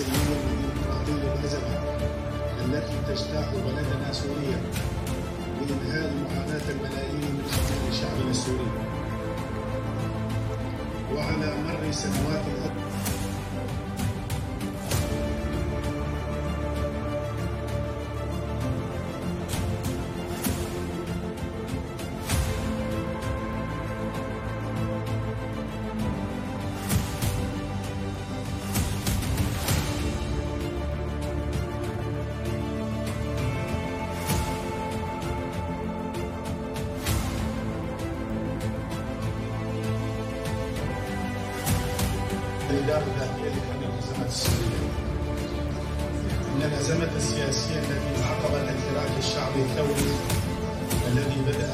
السلمية والديمقراطية الأزمة التي تجتاح بلدنا سوريا لإنهاء معاناة الملايين من أبناء شعبنا السوري. وعلى مر سنوات أكثر الإدارة الذاتية لحل الأزمات السورية من الأزمات السياسية التي عقبت الفراق الشعبي الثوري الذي بدأ